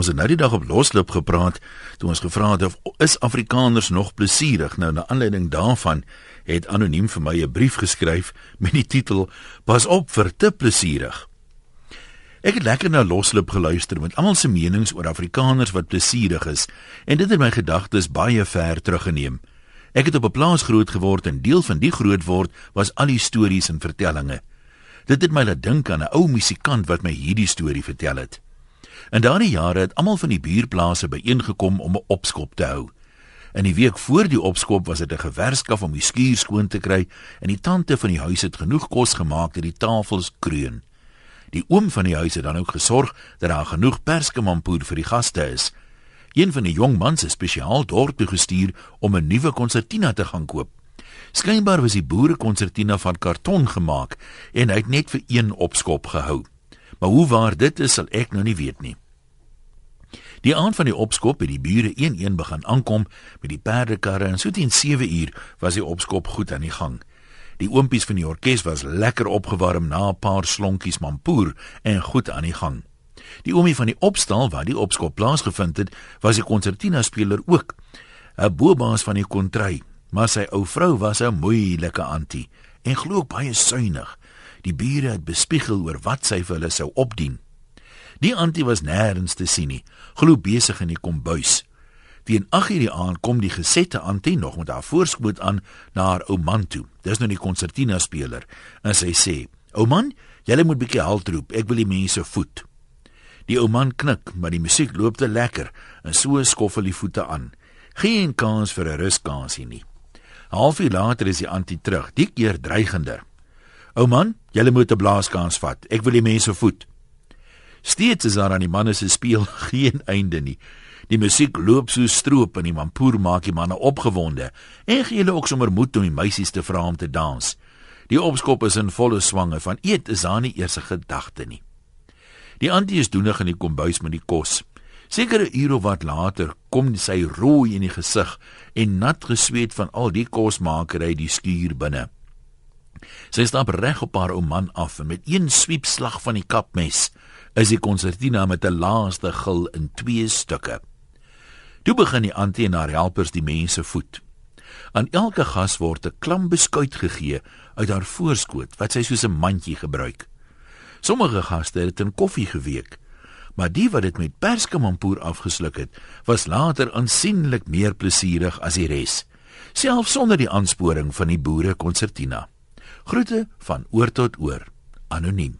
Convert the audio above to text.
Ons het nou die dag op losloop gepraat toe ons gevra het of is Afrikaners nog plesierig. Nou na aanleiding daarvan het anoniem vir my 'n brief geskryf met die titel Pas op vir te plesierig. Ek het lekker na losloop geluister met almal se menings oor Afrikaners wat plesierig is en dit het my gedagtes baie ver teruggeneem. Ek het op 'n plaas groot geword en deel van die grootword was al die stories en vertellings. Dit het my laat dink aan 'n ou musikant wat my hierdie storie vertel het. In daardie jare het almal van die buurplase byeengekom om 'n opskop te hou. In die week voor die opskop was dit 'n gewerskaf om die skuur skoon te kry en die tante van die huis het genoeg kos gemaak dat die tafels kreun. Die oom van die huis het dan ook gesorg dat daar genoeg perskemampoer vir die gaste is. Een van die jong mans is spesiaal dorp toe gestuur om 'n nuwe konsertina te gaan koop. Skynbaar was die boere konsertina van karton gemaak en hy het net vir een opskop gehou. Maar hoe waar dit is, sal ek nou nie weet nie. Die aand van die opskop het die bure een-een begin aankom met die perdekarre en so teen 7 uur was die opskop goed aan die gang. Die oompies van die orkes was lekker opgewarm na 'n paar slonkies mampoer en goed aan die gang. Die oomie van die opstal waar die opskop plaasgevind het, was die konsertina speler ook. 'n Boebaas van die kontry, maar sy ou vrou was 'n moeilike antie en glo baie suinig. Die bure het bespiegel oor wat sy vir hulle sou opdien. Die antie was nêrens te sien nie, glo besig in die kombuis. Teen 8:00 die aand kom die gesette antie nog met haar voorskoot aan na haar ou man toe. Dis nou die konsertina speler en sy sê: "Ou man, jy moet bietjie halt roep. Ek wil die mense voet." Die ou man knik, maar die musiek loop te lekker en so skoffel die voete aan. Geen kans vir 'n ruskansie nie. 'n Halfuur later is die antie terug, die keer dreigender. Ou man, jy moet 'n blaaskans vat. Ek wil die mense voet. Steeds is daar aan die manne se speel geen einde nie. Die musiek loop so stroop en die mampoer maak die manne opgewonde en gee hulle ook sommer moed om die meisies te vra om te dans. Die opskop is in volle swange van eet is daar nie eers 'n gedagte nie. Die antie is doenig in die kombuis met die kos. Sekere ure of wat later kom sy rooi in die gesig en nat gesweet van al die kosmakery die skuur binne. Sy stap reg op haar ou man af en met een swiepslag van die kapmes is die konsertina met 'n laaste gil in twee stukke. Toe begin die antie en haar helpers die mense voed. Aan elke gas word 'n klam beskuit gegee uit haar voorskoot wat sy soos 'n mandjie gebruik. Sommige gaste het in koffie geweek, maar die wat dit met perskemampoer afgesluk het, was later aansienlik meer plesierig as die res, selfs sonder die aansporing van die boere konsertina. Groete van oor tot oor. Anoniem.